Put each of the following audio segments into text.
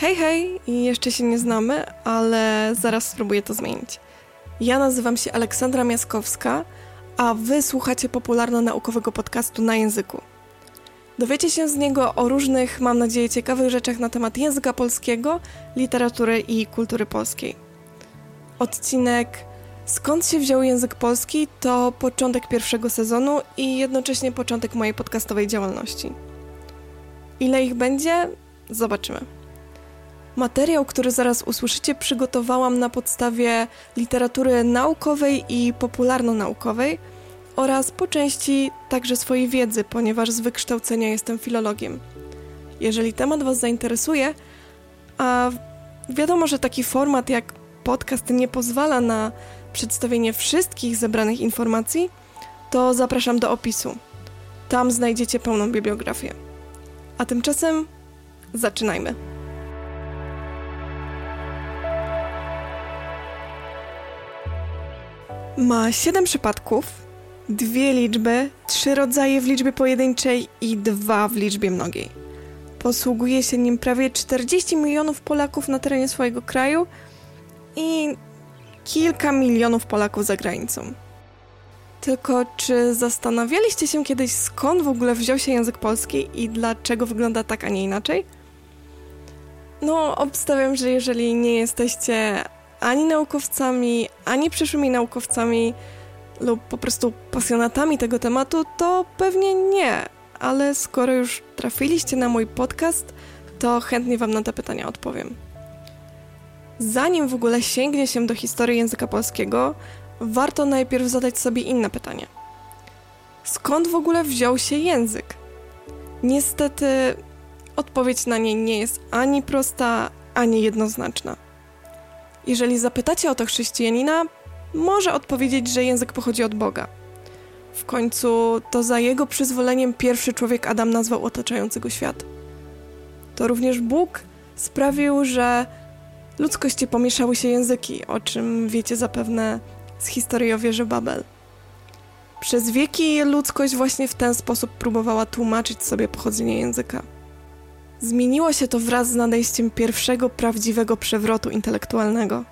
Hej, hej! Jeszcze się nie znamy, ale zaraz spróbuję to zmienić. Ja nazywam się Aleksandra Miaskowska, a wy słuchacie popularno-naukowego podcastu na języku. Dowiecie się z niego o różnych, mam nadzieję, ciekawych rzeczach na temat języka polskiego, literatury i kultury polskiej. Odcinek Skąd się wziął język polski to początek pierwszego sezonu i jednocześnie początek mojej podcastowej działalności. Ile ich będzie? Zobaczymy. Materiał, który zaraz usłyszycie, przygotowałam na podstawie literatury naukowej i popularno-naukowej oraz po części także swojej wiedzy, ponieważ z wykształcenia jestem filologiem. Jeżeli temat Was zainteresuje, a wiadomo, że taki format jak podcast nie pozwala na przedstawienie wszystkich zebranych informacji, to zapraszam do opisu. Tam znajdziecie pełną bibliografię. A tymczasem zaczynajmy. Ma 7 przypadków, dwie liczby, trzy rodzaje w liczbie pojedynczej i dwa w liczbie mnogiej. Posługuje się nim prawie 40 milionów Polaków na terenie swojego kraju i kilka milionów Polaków za granicą. Tylko czy zastanawialiście się kiedyś, skąd w ogóle wziął się język polski i dlaczego wygląda tak, a nie inaczej? No, obstawiam, że jeżeli nie jesteście ani naukowcami, ani przyszłymi naukowcami lub po prostu pasjonatami tego tematu, to pewnie nie. Ale skoro już trafiliście na mój podcast, to chętnie Wam na te pytania odpowiem. Zanim w ogóle sięgnie się do historii języka polskiego, warto najpierw zadać sobie inne pytanie. Skąd w ogóle wziął się język? Niestety, odpowiedź na nie nie jest ani prosta, ani jednoznaczna. Jeżeli zapytacie o to chrześcijanina, może odpowiedzieć, że język pochodzi od Boga. W końcu to za jego przyzwoleniem pierwszy człowiek Adam nazwał otaczającego świat. To również Bóg sprawił, że ludzkości pomieszały się języki, o czym wiecie zapewne z historii o wieży Babel. Przez wieki ludzkość właśnie w ten sposób próbowała tłumaczyć sobie pochodzenie języka. Zmieniło się to wraz z nadejściem pierwszego prawdziwego przewrotu intelektualnego,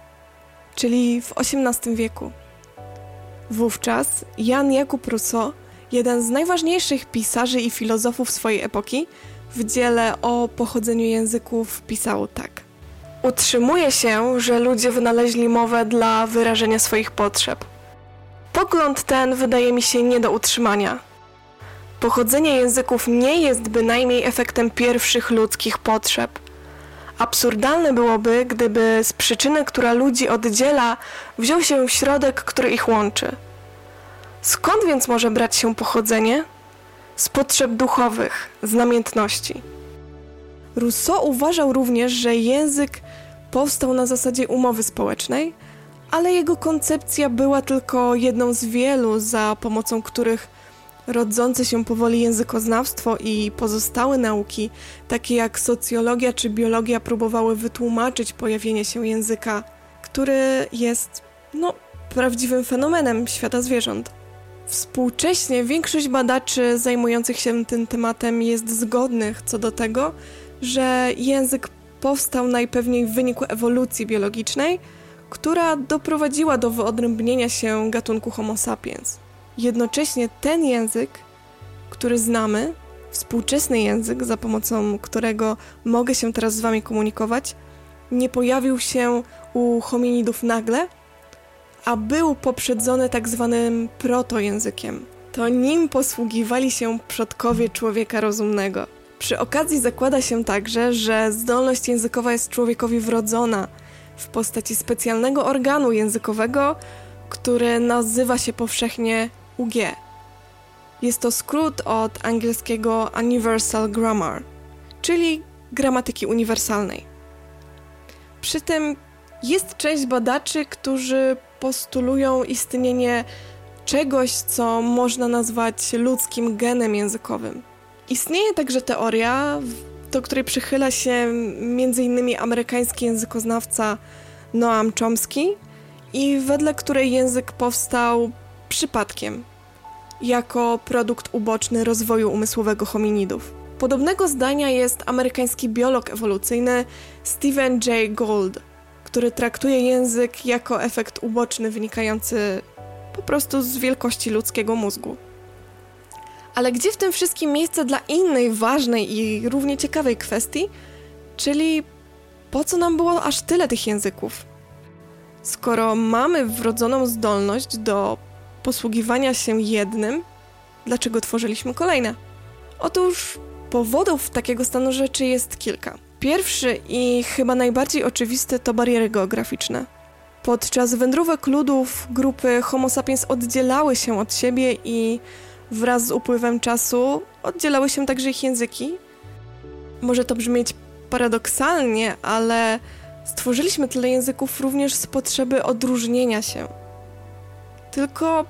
czyli w XVIII wieku. Wówczas Jan Jakub Rousseau, jeden z najważniejszych pisarzy i filozofów swojej epoki, w dziele o pochodzeniu języków pisał tak. Utrzymuje się, że ludzie wynaleźli mowę dla wyrażenia swoich potrzeb. Pogląd ten wydaje mi się nie do utrzymania. Pochodzenie języków nie jest bynajmniej efektem pierwszych ludzkich potrzeb. Absurdalne byłoby, gdyby z przyczyny, która ludzi oddziela, wziął się środek, który ich łączy. Skąd więc może brać się pochodzenie? Z potrzeb duchowych, z namiętności. Rousseau uważał również, że język powstał na zasadzie umowy społecznej, ale jego koncepcja była tylko jedną z wielu, za pomocą których rodzące się powoli językoznawstwo i pozostałe nauki, takie jak socjologia czy biologia, próbowały wytłumaczyć pojawienie się języka, który jest, no, prawdziwym fenomenem świata zwierząt. Współcześnie większość badaczy zajmujących się tym tematem jest zgodnych co do tego, że język powstał najpewniej w wyniku ewolucji biologicznej, która doprowadziła do wyodrębnienia się gatunku Homo sapiens. Jednocześnie ten język, który znamy, współczesny język, za pomocą którego mogę się teraz z Wami komunikować, nie pojawił się u hominidów nagle, a był poprzedzony tak zwanym protojęzykiem. To nim posługiwali się przodkowie człowieka rozumnego. Przy okazji zakłada się także, że zdolność językowa jest człowiekowi wrodzona w postaci specjalnego organu językowego, który nazywa się powszechnie UG. Jest to skrót od angielskiego Universal Grammar, czyli gramatyki uniwersalnej. Przy tym jest część badaczy, którzy postulują istnienie czegoś, co można nazwać ludzkim genem językowym. Istnieje także teoria, do której przychyla się m.in. amerykański językoznawca Noam Chomsky i wedle której język powstał przypadkiem, jako produkt uboczny rozwoju umysłowego hominidów. Podobnego zdania jest amerykański biolog ewolucyjny Stephen J. Gould, który traktuje język jako efekt uboczny wynikający po prostu z wielkości ludzkiego mózgu. Ale gdzie w tym wszystkim miejsce dla innej ważnej i równie ciekawej kwestii, czyli po co nam było aż tyle tych języków? Skoro mamy wrodzoną zdolność do posługiwania się jednym, dlaczego tworzyliśmy kolejne? Otóż powodów takiego stanu rzeczy jest kilka. Pierwszy i chyba najbardziej oczywisty to bariery geograficzne. Podczas wędrówek ludów grupy Homo sapiens oddzielały się od siebie i wraz z upływem czasu oddzielały się także ich języki. Może to brzmieć paradoksalnie, ale stworzyliśmy tyle języków również z potrzeby odróżnienia się. Tylko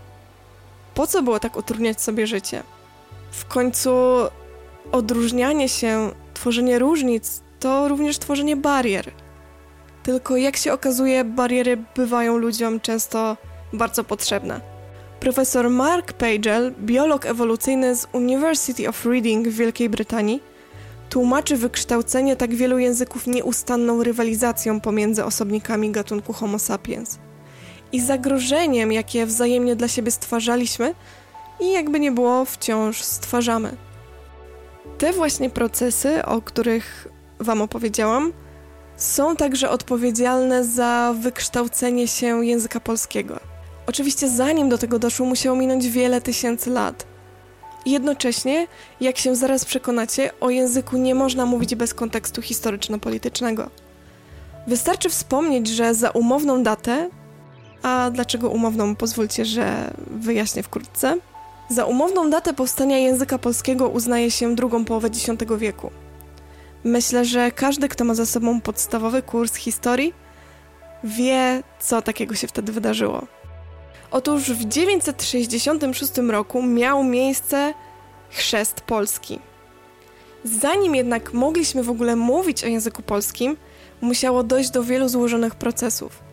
po co było tak utrudniać sobie życie? W końcu odróżnianie się, tworzenie różnic to również tworzenie barier. Tylko jak się okazuje, bariery bywają ludziom często bardzo potrzebne. Profesor Mark Pagel, biolog ewolucyjny z University of Reading w Wielkiej Brytanii, tłumaczy wykształcenie tak wielu języków nieustanną rywalizacją pomiędzy osobnikami gatunku Homo sapiens i zagrożeniem, jakie wzajemnie dla siebie stwarzaliśmy i jakby nie było, wciąż stwarzamy. Te właśnie procesy, o których Wam opowiedziałam, są także odpowiedzialne za wykształcenie się języka polskiego. Oczywiście, zanim do tego doszło, musiało minąć wiele tysięcy lat. Jednocześnie, jak się zaraz przekonacie, o języku nie można mówić bez kontekstu historyczno-politycznego. Wystarczy wspomnieć, że za umowną datę, a dlaczego umowną, pozwólcie, że wyjaśnię wkrótce. Za umowną datę powstania języka polskiego uznaje się drugą połowę X wieku. Myślę, że każdy, kto ma za sobą podstawowy kurs historii, wie, co takiego się wtedy wydarzyło. Otóż w 966 roku miał miejsce chrzest polski. Zanim jednak mogliśmy w ogóle mówić o języku polskim, musiało dojść do wielu złożonych procesów.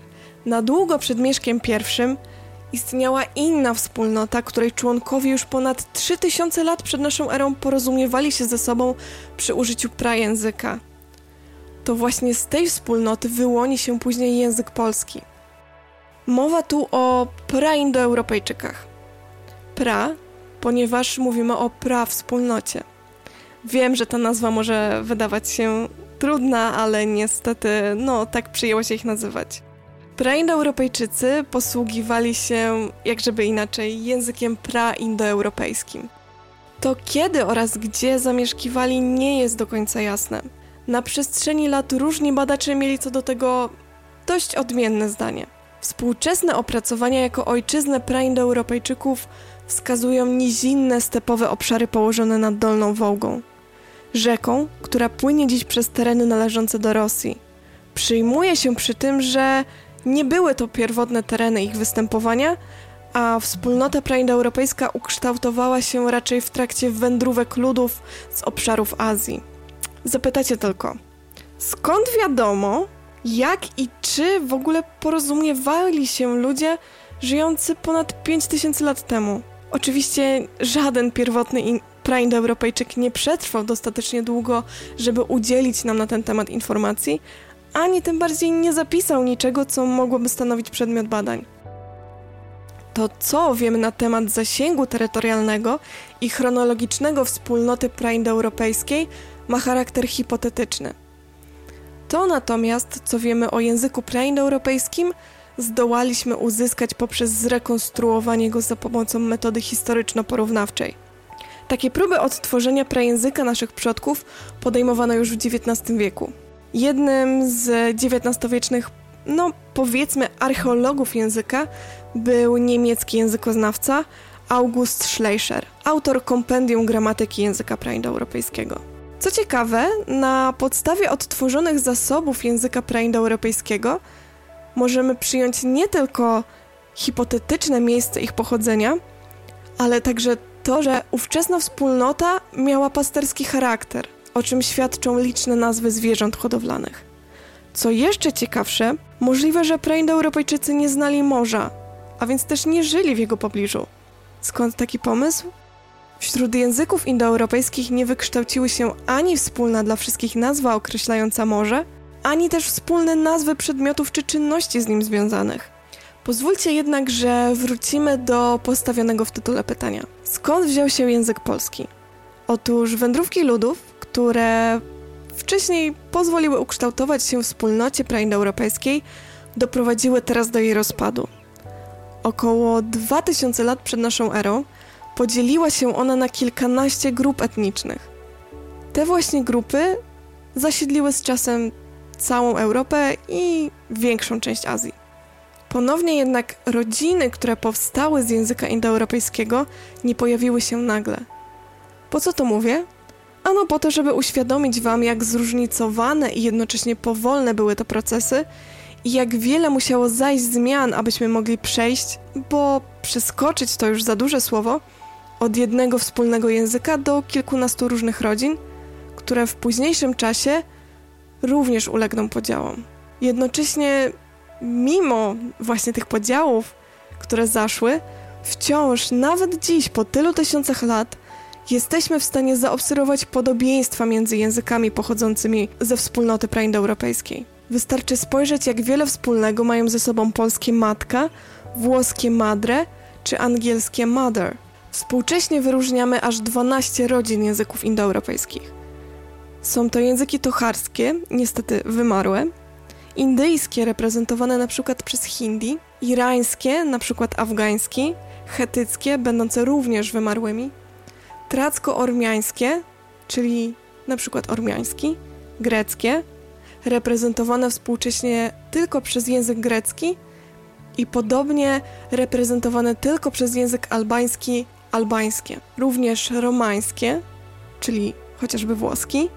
Na długo przed Mieszkiem I istniała inna wspólnota, której członkowie już ponad 3000 lat przed naszą erą porozumiewali się ze sobą przy użyciu prajęzyka. To właśnie z tej wspólnoty wyłoni się później język polski. Mowa tu o praindoeuropejczykach. Pra, ponieważ mówimy o pra-wspólnocie. Wiem, że ta nazwa może wydawać się trudna, ale niestety, no, tak przyjęło się ich nazywać. Praindoeuropejczycy posługiwali się, jak żeby inaczej, językiem praindoeuropejskim. To kiedy oraz gdzie zamieszkiwali nie jest do końca jasne. Na przestrzeni lat różni badacze mieli co do tego dość odmienne zdanie. Współczesne opracowania jako ojczyznę praindoeuropejczyków wskazują nizinne stepowe obszary położone nad Dolną Wołgą, rzeką, która płynie dziś przez tereny należące do Rosji. Przyjmuje się przy tym, że nie były to pierwotne tereny ich występowania, a wspólnota praindoeuropejska ukształtowała się raczej w trakcie wędrówek ludów z obszarów Azji. Zapytacie tylko, skąd wiadomo, jak i czy w ogóle porozumiewali się ludzie żyjący ponad 5000 lat temu? Oczywiście żaden pierwotny praindoeuropejczyk nie przetrwał dostatecznie długo, żeby udzielić nam na ten temat informacji, ani tym bardziej nie zapisał niczego, co mogłoby stanowić przedmiot badań. To, co wiemy na temat zasięgu terytorialnego i chronologicznego wspólnoty praindoeuropejskiej, ma charakter hipotetyczny. To natomiast, co wiemy o języku praindoeuropejskim, zdołaliśmy uzyskać poprzez zrekonstruowanie go za pomocą metody historyczno-porównawczej. Takie próby odtworzenia prajęzyka naszych przodków podejmowano już w XIX wieku. Jednym z XIX-wiecznych, no powiedzmy, archeologów języka był niemiecki językoznawca August Schleicher, autor kompendium gramatyki języka praindoeuropejskiego. Co ciekawe, na podstawie odtworzonych zasobów języka praindoeuropejskiego możemy przyjąć nie tylko hipotetyczne miejsce ich pochodzenia, ale także to, że ówczesna wspólnota miała pasterski charakter, o czym świadczą liczne nazwy zwierząt hodowlanych. Co jeszcze ciekawsze, możliwe, że praindoeuropejczycy nie znali morza, a więc też nie żyli w jego pobliżu. Skąd taki pomysł? Wśród języków indoeuropejskich nie wykształciły się ani wspólna dla wszystkich nazwa określająca morze, ani też wspólne nazwy przedmiotów czy czynności z nim związanych. Pozwólcie jednak, że wrócimy do postawionego w tytule pytania. Skąd wziął się język polski? Otóż wędrówki ludów, które wcześniej pozwoliły ukształtować się wspólnocie praindoeuropejskiej, doprowadziły teraz do jej rozpadu. Około 2000 lat przed naszą erą podzieliła się ona na kilkanaście grup etnicznych. Te właśnie grupy zasiedliły z czasem całą Europę i większą część Azji. Ponownie jednak rodziny, które powstały z języka indoeuropejskiego, nie pojawiły się nagle. Po co to mówię? Ano po to, żeby uświadomić Wam, jak zróżnicowane i jednocześnie powolne były to procesy i jak wiele musiało zajść zmian, abyśmy mogli przejść, bo przeskoczyć to już za duże słowo, od jednego wspólnego języka do kilkunastu różnych rodzin, które w późniejszym czasie również ulegną podziałom. Jednocześnie, mimo właśnie tych podziałów, które zaszły, wciąż, nawet dziś, po tylu tysiącach lat, jesteśmy w stanie zaobserwować podobieństwa między językami pochodzącymi ze wspólnoty praindoeuropejskiej. Wystarczy spojrzeć, jak wiele wspólnego mają ze sobą polskie matka, włoskie madre czy angielskie mother. Współcześnie wyróżniamy aż 12 rodzin języków indoeuropejskich. Są to języki tocharskie, niestety wymarłe, indyjskie reprezentowane np. przez hindi, irańskie, np. afgański, chetyckie, będące również wymarłymi, tracko-ormiańskie, czyli np. ormiański, greckie, reprezentowane współcześnie tylko przez język grecki i podobnie reprezentowane tylko przez język albański, albańskie. Również romańskie, czyli chociażby włoski,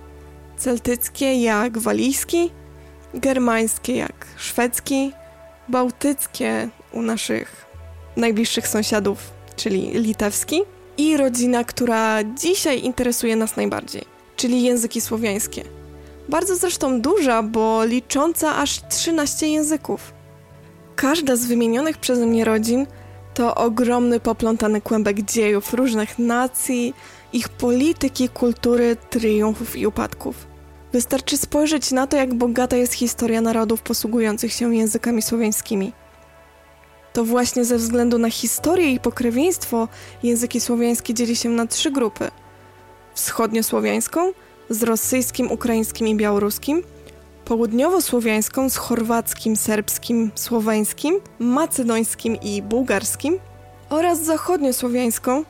celtyckie jak walijski, germańskie jak szwedzki, bałtyckie u naszych najbliższych sąsiadów, czyli litewski i rodzina, która dzisiaj interesuje nas najbardziej, czyli języki słowiańskie. Bardzo zresztą duża, bo licząca aż 13 języków. Każda z wymienionych przeze mnie rodzin to ogromny poplątany kłębek dziejów różnych nacji, ich polityki, kultury, triumfów i upadków. Wystarczy spojrzeć na to, jak bogata jest historia narodów posługujących się językami słowiańskimi. To właśnie ze względu na historię i pokrewieństwo języki słowiańskie dzieli się na trzy grupy: wschodniosłowiańską z rosyjskim, ukraińskim i białoruskim, południowosłowiańską z chorwackim, serbskim, słoweńskim, macedońskim i bułgarskim oraz zachodniosłowiańską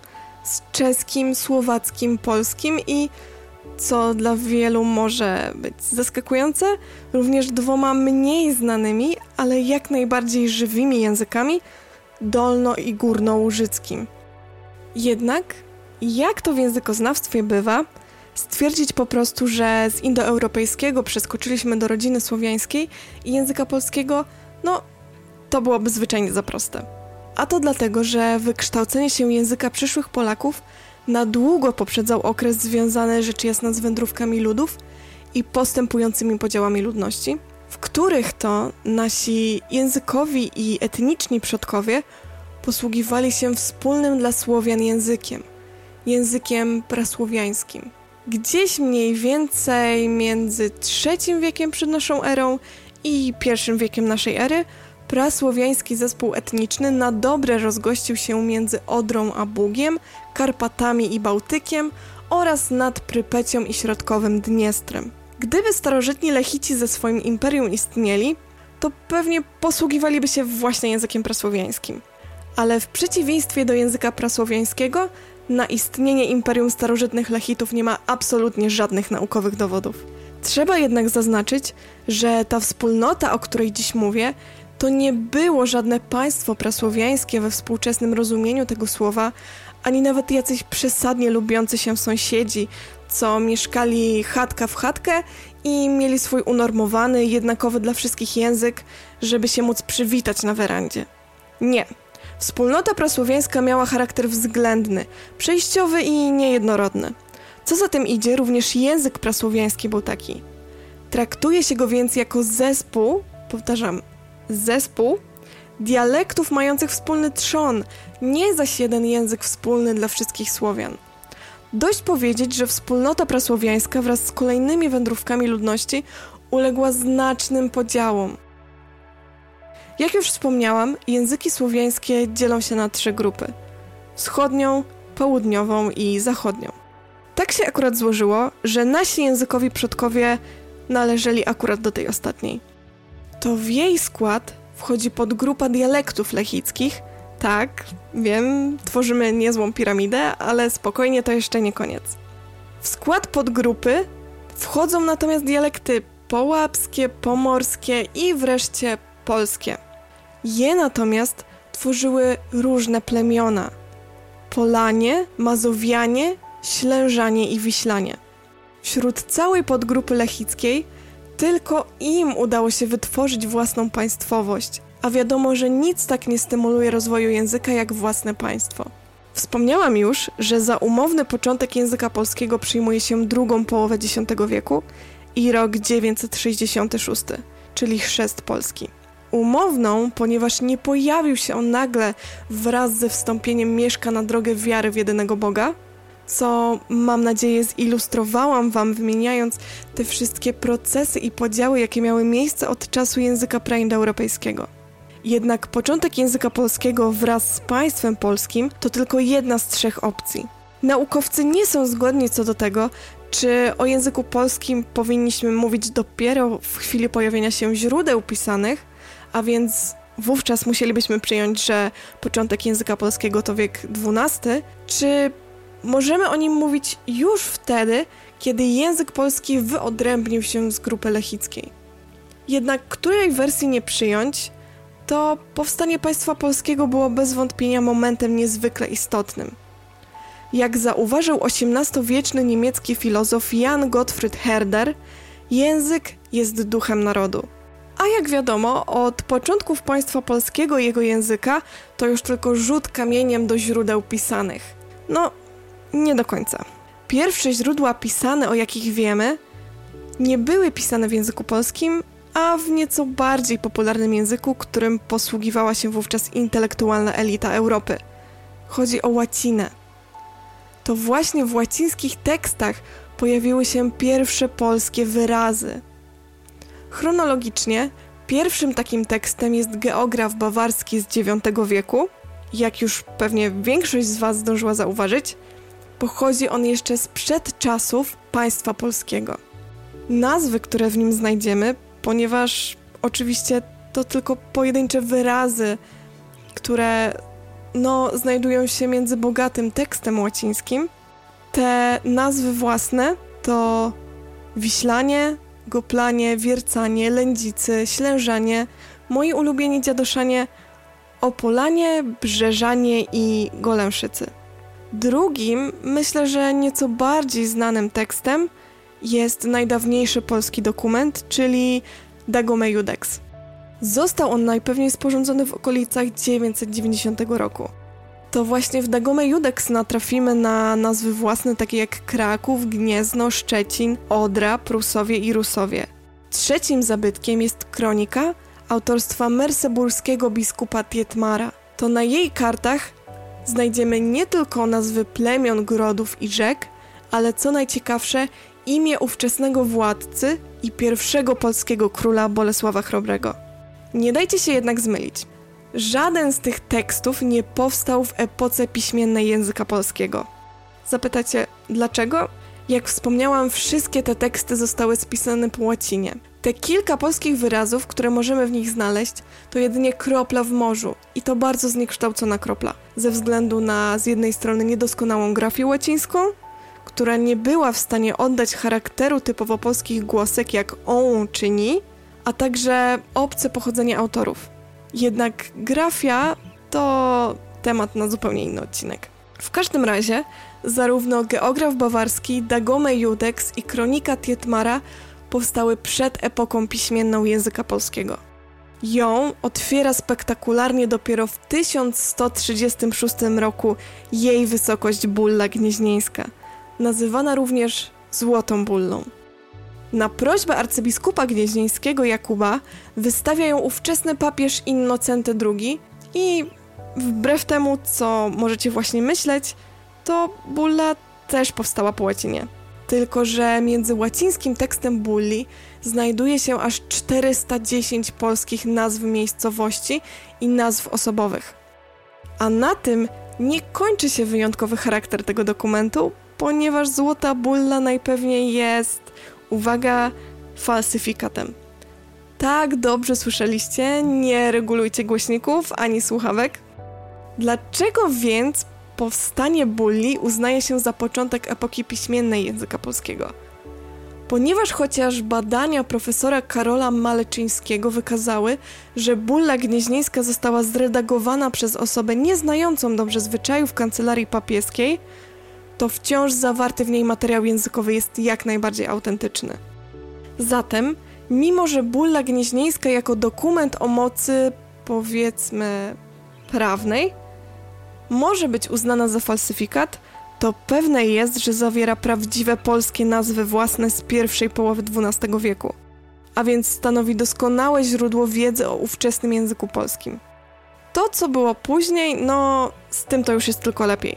z czeskim, słowackim, polskim i co dla wielu może być zaskakujące, również dwoma mniej znanymi, ale jak najbardziej żywymi językami dolno- i górnołużyckim. Jednak, jak to w językoznawstwie bywa, stwierdzić po prostu, że z indoeuropejskiego przeskoczyliśmy do rodziny słowiańskiej i języka polskiego, no to byłoby zwyczajnie za proste. A to dlatego, że wykształcenie się języka przyszłych Polaków na długo poprzedzał okres związany rzecz jasna z wędrówkami ludów i postępującymi podziałami ludności, w których to nasi językowi i etniczni przodkowie posługiwali się wspólnym dla Słowian językiem, językiem prasłowiańskim. Gdzieś mniej więcej między III wiekiem przed naszą erą i I wiekiem naszej ery prasłowiański zespół etniczny na dobre rozgościł się między Odrą a Bugiem, Karpatami i Bałtykiem oraz nad Prypecią i środkowym Dniestrem. Gdyby starożytni Lechici ze swoim imperium istnieli, to pewnie posługiwaliby się właśnie językiem prasłowiańskim. Ale w przeciwieństwie do języka prasłowiańskiego, na istnienie imperium starożytnych Lechitów nie ma absolutnie żadnych naukowych dowodów. Trzeba jednak zaznaczyć, że ta wspólnota, o której dziś mówię, to nie było żadne państwo prasłowiańskie we współczesnym rozumieniu tego słowa, ani nawet jacyś przesadnie lubiący się sąsiedzi, co mieszkali chatka w chatkę i mieli swój unormowany, jednakowy dla wszystkich język, żeby się móc przywitać na werandzie. Nie. Wspólnota prasłowiańska miała charakter względny, przejściowy i niejednorodny. Co za tym idzie, również język prasłowiański był taki. Traktuje się go więc jako zespół, powtarzam, zespół dialektów mających wspólny trzon, nie zaś jeden język wspólny dla wszystkich Słowian. Dość powiedzieć, że wspólnota prasłowiańska wraz z kolejnymi wędrówkami ludności uległa znacznym podziałom. Jak już wspomniałam, języki słowiańskie dzielą się na trzy grupy: wschodnią, południową i zachodnią. Tak się akurat złożyło, że nasi językowi przodkowie należeli akurat do tej ostatniej. To w jej skład wchodzi podgrupa dialektów lechickich. Tak, wiem, tworzymy niezłą piramidę, ale spokojnie to jeszcze nie koniec. W skład podgrupy wchodzą natomiast dialekty połapskie, pomorskie i wreszcie polskie. Je natomiast tworzyły różne plemiona. Polanie, Mazowianie, Ślężanie i Wiślanie. Wśród całej podgrupy lechickiej tylko im udało się wytworzyć własną państwowość, a wiadomo, że nic tak nie stymuluje rozwoju języka jak własne państwo. Wspomniałam już, że za umowny początek języka polskiego przyjmuje się drugą połowę X wieku i rok 966, czyli chrzest Polski. Umowną, ponieważ nie pojawił się on nagle wraz ze wstąpieniem Mieszka na drogę wiary w jedynego Boga, co mam nadzieję zilustrowałam Wam, wymieniając te wszystkie procesy i podziały, jakie miały miejsce od czasu języka praindoeuropejskiego. Jednak początek języka polskiego wraz z państwem polskim to tylko jedna z trzech opcji. Naukowcy nie są zgodni co do tego, czy o języku polskim powinniśmy mówić dopiero w chwili pojawienia się źródeł pisanych, a więc wówczas musielibyśmy przyjąć, że początek języka polskiego to wiek XII, czy możemy o nim mówić już wtedy, kiedy język polski wyodrębnił się z grupy lechickiej. Jednak której wersji nie przyjąć, to powstanie państwa polskiego było bez wątpienia momentem niezwykle istotnym. Jak zauważył XVIII-wieczny niemiecki filozof Jan Gottfried Herder, język jest duchem narodu. A jak wiadomo, od początków państwa polskiego jego języka to już tylko rzut kamieniem do źródeł pisanych. No, nie do końca. Pierwsze źródła pisane, o jakich wiemy, nie były pisane w języku polskim, a w nieco bardziej popularnym języku, którym posługiwała się wówczas intelektualna elita Europy. Chodzi o łacinę. To właśnie w łacińskich tekstach pojawiły się pierwsze polskie wyrazy. Chronologicznie, pierwszym takim tekstem jest geograf bawarski z IX wieku. Jak już pewnie większość z Was zdążyła zauważyć, pochodzi on jeszcze sprzed czasów państwa polskiego. Nazwy, które w nim znajdziemy, ponieważ oczywiście to tylko pojedyncze wyrazy, które no, znajdują się między bogatym tekstem łacińskim. Te nazwy własne to Wiślanie, Goplanie, Wiercanie, Lędzicy, Ślężanie, moi ulubieni dziadoszanie, Opolanie, Brzeżanie i Golęszycy. Drugim, myślę, że nieco bardziej znanym tekstem jest najdawniejszy polski dokument, czyli Dagome Judex. Został on najpewniej sporządzony w okolicach 990 roku. To właśnie w Dagome Judex natrafimy na nazwy własne takie jak Kraków, Gniezno, Szczecin, Odra, Prusowie i Rusowie. Trzecim zabytkiem jest kronika autorstwa merseburskiego biskupa Tietmara. To na jej kartach znajdziemy nie tylko nazwy plemion, grodów i rzek, ale co najciekawsze, imię ówczesnego władcy i pierwszego polskiego króla Bolesława Chrobrego. Nie dajcie się jednak zmylić. Żaden z tych tekstów nie powstał w epoce piśmiennej języka polskiego. Zapytacie, dlaczego? Jak wspomniałam, wszystkie te teksty zostały spisane po łacinie. Te kilka polskich wyrazów, które możemy w nich znaleźć, to jedynie kropla w morzu i to bardzo zniekształcona kropla, ze względu na z jednej strony niedoskonałą grafię łacińską, która nie była w stanie oddać charakteru typowo polskich głosek jak on czy ni, a także obce pochodzenie autorów. Jednak grafia to temat na zupełnie inny odcinek. W każdym razie, zarówno geograf bawarski Dagome Judex i kronika Tietmara powstały przed epoką piśmienną języka polskiego. Ją otwiera spektakularnie dopiero w 1136 roku jej wysokość Bulla Gnieźnieńska, nazywana również Złotą Bullą. Na prośbę arcybiskupa gnieźnieńskiego Jakuba wystawia ją ówczesny papież Innocenty II i wbrew temu, co możecie właśnie myśleć, to bulla też powstała po łacinie. Tylko, że między łacińskim tekstem bulli znajduje się aż 410 polskich nazw miejscowości i nazw osobowych. A na tym nie kończy się wyjątkowy charakter tego dokumentu, ponieważ złota bulla najpewniej jest, uwaga, falsyfikatem. Tak dobrze słyszeliście, nie regulujcie głośników ani słuchawek. Dlaczego więc powstanie bulli uznaje się za początek epoki piśmiennej języka polskiego? Ponieważ chociaż badania profesora Karola Maleczyńskiego wykazały, że bulla gnieźnieńska została zredagowana przez osobę nieznającą dobrze zwyczajów kancelarii papieskiej, to wciąż zawarty w niej materiał językowy jest jak najbardziej autentyczny. Zatem, mimo że bulla gnieźnieńska jako dokument o mocy, powiedzmy, prawnej, może być uznana za falsyfikat, to pewne jest, że zawiera prawdziwe polskie nazwy własne z pierwszej połowy XII wieku, a więc stanowi doskonałe źródło wiedzy o ówczesnym języku polskim. To, co było później, no z tym to już jest tylko lepiej.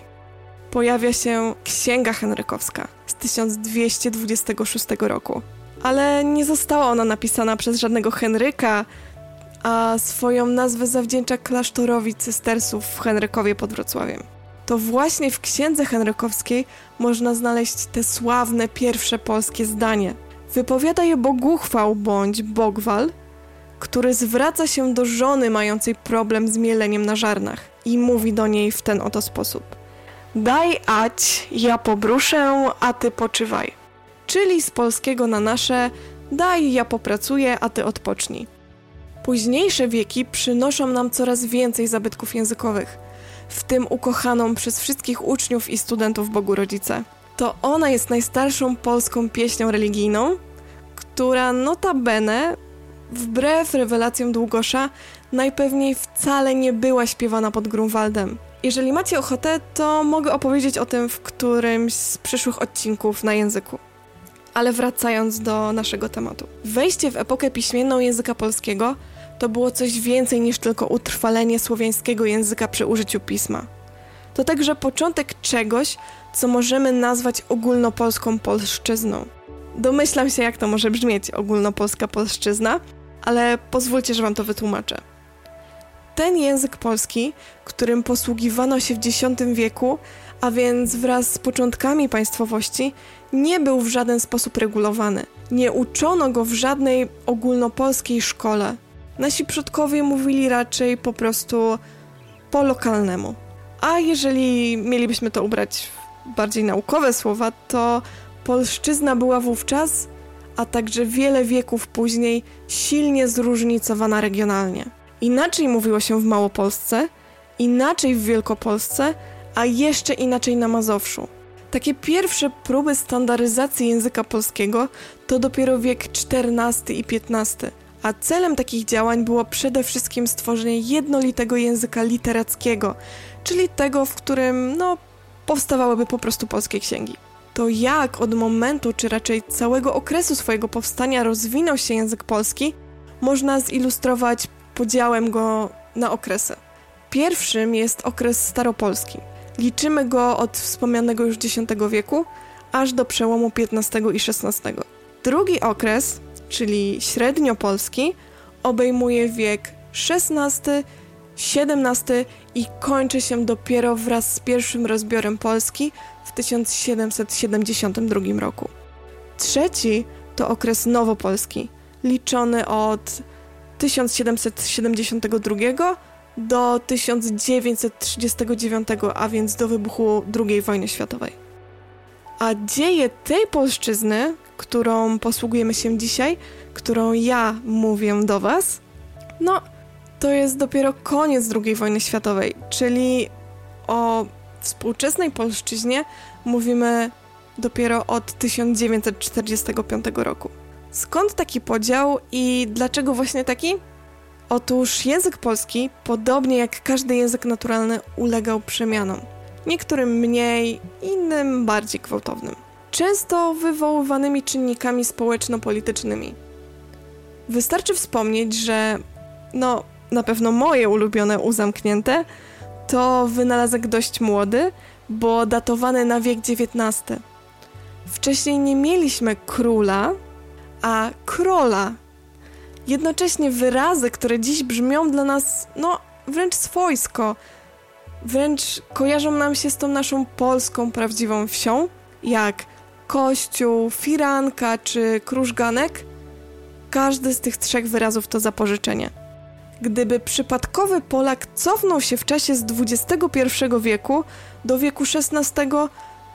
Pojawia się Księga Henrykowska z 1226 roku, ale nie została ona napisana przez żadnego Henryka, a swoją nazwę zawdzięcza klasztorowi cystersów w Henrykowie pod Wrocławiem. To właśnie w księdze henrykowskiej można znaleźć te sławne pierwsze polskie zdanie. Wypowiada je Boguchwał bądź Bogwal, który zwraca się do żony mającej problem z mieleniem na żarnach i mówi do niej w ten oto sposób. Daj ać, ja pobruszę, a ty poczywaj. Czyli z polskiego na nasze daj, ja popracuję, a ty odpocznij. Późniejsze wieki przynoszą nam coraz więcej zabytków językowych, w tym ukochaną przez wszystkich uczniów i studentów Bogu Rodzice. To ona jest najstarszą polską pieśnią religijną, która notabene, wbrew rewelacjom Długosza, najpewniej wcale nie była śpiewana pod Grunwaldem. Jeżeli macie ochotę, to mogę opowiedzieć o tym w którymś z przyszłych odcinków na języku. Ale wracając do naszego tematu. Wejście w epokę piśmienną języka polskiego to było coś więcej niż tylko utrwalenie słowiańskiego języka przy użyciu pisma. To także początek czegoś, co możemy nazwać ogólnopolską polszczyzną. Domyślam się, jak to może brzmieć ogólnopolska polszczyzna, ale pozwólcie, że wam to wytłumaczę. Ten język polski, którym posługiwano się w X wieku, a więc wraz z początkami państwowości, nie był w żaden sposób regulowany. Nie uczono go w żadnej ogólnopolskiej szkole. Nasi przodkowie mówili raczej po prostu po lokalnemu. A jeżeli mielibyśmy to ubrać w bardziej naukowe słowa, to polszczyzna była wówczas, a także wiele wieków później, silnie zróżnicowana regionalnie. Inaczej mówiło się w Małopolsce, inaczej w Wielkopolsce, a jeszcze inaczej na Mazowszu. Takie pierwsze próby standaryzacji języka polskiego to dopiero wiek XIV i XV, a celem takich działań było przede wszystkim stworzenie jednolitego języka literackiego, czyli tego, w którym no, powstawałyby po prostu polskie księgi. To jak od momentu, czy raczej całego okresu swojego powstania rozwinął się język polski, można zilustrować podziałem go na okresy. Pierwszym jest okres staropolski. Liczymy go od wspomnianego już X wieku aż do przełomu XV i XVI. Drugi okres, czyli średniopolski, obejmuje wiek XVI, XVII i kończy się dopiero wraz z pierwszym rozbiorem Polski w 1772 roku. Trzeci to okres nowopolski, liczony od 1772 do 1939, a więc do wybuchu II wojny światowej. A dzieje tej polszczyzny, którą posługujemy się dzisiaj, którą ja mówię do Was, no to jest dopiero koniec II wojny światowej, czyli o współczesnej polszczyźnie mówimy dopiero od 1945 roku. Skąd taki podział i dlaczego właśnie taki? Otóż język polski, podobnie jak każdy język naturalny, ulegał przemianom. Niektórym mniej, innym bardziej gwałtownym. Często wywoływanymi czynnikami społeczno-politycznymi. Wystarczy wspomnieć, że no, na pewno moje ulubione uzamknięte to wynalazek dość młody, bo datowany na wiek XIX. Wcześniej nie mieliśmy króla, a króla. Jednocześnie wyrazy, które dziś brzmią dla nas, no, wręcz swojsko, wręcz kojarzą nam się z tą naszą polską prawdziwą wsią, jak kościół, firanka czy krużganek. Każdy z tych trzech wyrazów to zapożyczenie. Gdyby przypadkowy Polak cofnął się w czasie z XXI wieku do wieku XVI,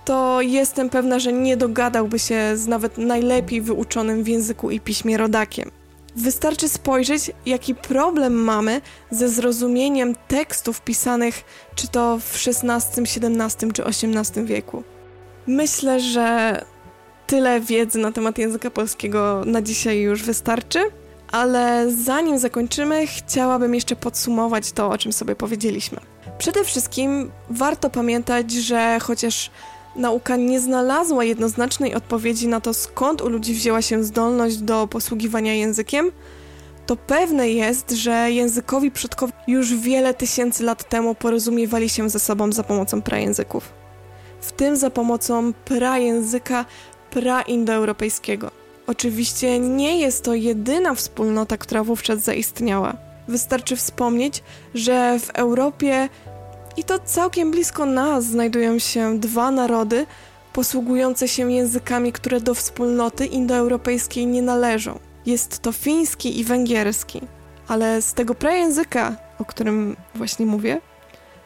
to jestem pewna, że nie dogadałby się z nawet najlepiej wyuczonym w języku i piśmie rodakiem. Wystarczy spojrzeć, jaki problem mamy ze zrozumieniem tekstów pisanych czy to w XVI, XVII czy XVIII wieku. Myślę, że tyle wiedzy na temat języka polskiego na dzisiaj już wystarczy, ale zanim zakończymy, chciałabym jeszcze podsumować to, o czym sobie powiedzieliśmy. Przede wszystkim warto pamiętać, że chociaż nauka nie znalazła jednoznacznej odpowiedzi na to, skąd u ludzi wzięła się zdolność do posługiwania językiem, to pewne jest, że językowi przodkowie już wiele tysięcy lat temu porozumiewali się ze sobą za pomocą prajęzyków. W tym za pomocą prajęzyka praindoeuropejskiego. Oczywiście nie jest to jedyna wspólnota, która wówczas zaistniała. Wystarczy wspomnieć, że w Europie i to całkiem blisko nas znajdują się dwa narody posługujące się językami, które do wspólnoty indoeuropejskiej nie należą. Jest to fiński i węgierski. Ale z tego prajęzyka, o którym właśnie mówię,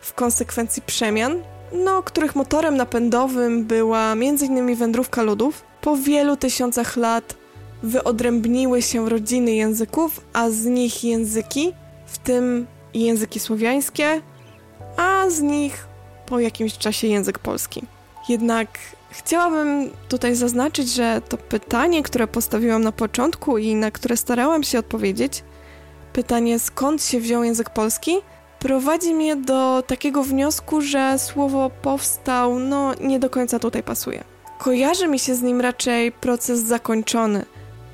w konsekwencji przemian, no, których motorem napędowym była m.in. wędrówka ludów, po wielu tysiącach lat wyodrębniły się rodziny języków, a z nich języki, w tym języki słowiańskie, a z nich po jakimś czasie język polski. Jednak chciałabym tutaj zaznaczyć, że to pytanie, które postawiłam na początku i na które starałam się odpowiedzieć, pytanie skąd się wziął język polski, prowadzi mnie do takiego wniosku, że słowo powstał, no nie do końca tutaj pasuje. Kojarzy mi się z nim raczej proces zakończony.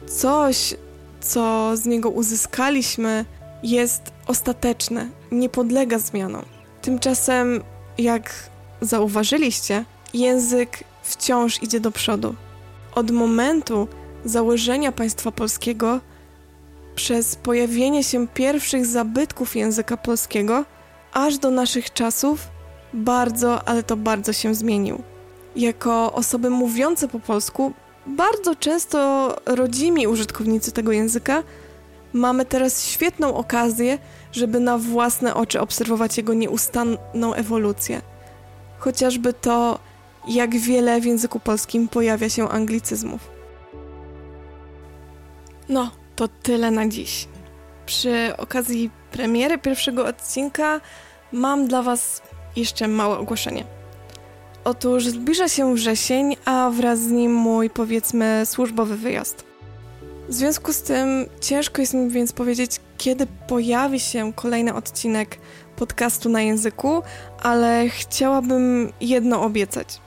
Coś, co z niego uzyskaliśmy, jest ostateczne, nie podlega zmianom. Tymczasem, jak zauważyliście, język wciąż idzie do przodu. Od momentu założenia państwa polskiego, przez pojawienie się pierwszych zabytków języka polskiego, aż do naszych czasów, bardzo, ale to bardzo się zmienił. Jako osoby mówiące po polsku, bardzo często rodzimi użytkownicy tego języka, mamy teraz świetną okazję, żeby na własne oczy obserwować jego nieustanną ewolucję. Chociażby to, jak wiele w języku polskim pojawia się anglicyzmów. No, to tyle na dziś. Przy okazji premiery pierwszego odcinka mam dla Was jeszcze małe ogłoszenie. Otóż zbliża się wrzesień, a wraz z nim mój, powiedzmy, służbowy wyjazd. W związku z tym ciężko jest mi więc powiedzieć, kiedy pojawi się kolejny odcinek podcastu na języku, ale chciałabym jedno obiecać.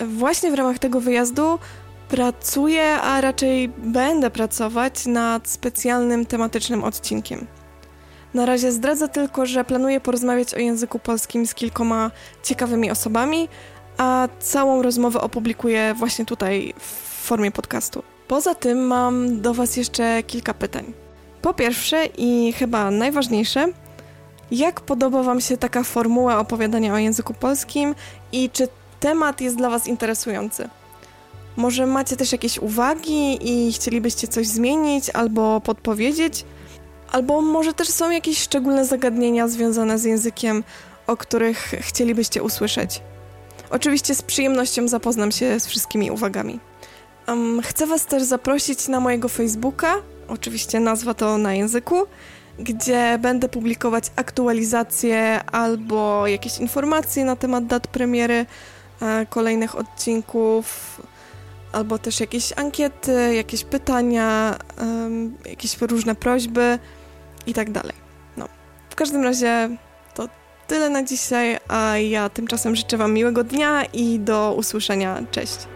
Właśnie w ramach tego wyjazdu pracuję, a raczej będę pracować nad specjalnym tematycznym odcinkiem. Na razie zdradzę tylko, że planuję porozmawiać o języku polskim z kilkoma ciekawymi osobami, a całą rozmowę opublikuję właśnie tutaj w formie podcastu. Poza tym mam do Was jeszcze kilka pytań. Po pierwsze i chyba najważniejsze, jak podoba Wam się taka formuła opowiadania o języku polskim i czy temat jest dla Was interesujący? Może macie też jakieś uwagi i chcielibyście coś zmienić albo podpowiedzieć? Albo może też są jakieś szczególne zagadnienia związane z językiem, o których chcielibyście usłyszeć? Oczywiście z przyjemnością zapoznam się z wszystkimi uwagami. Um, chcę Was też zaprosić na mojego Facebooka, oczywiście nazwa to na języku, gdzie będę publikować aktualizacje albo jakieś informacje na temat dat premiery e, kolejnych odcinków, albo też jakieś ankiety, jakieś pytania, um, jakieś różne prośby i tak dalej. No, w każdym razie to tyle na dzisiaj, a ja tymczasem życzę Wam miłego dnia i do usłyszenia. Cześć!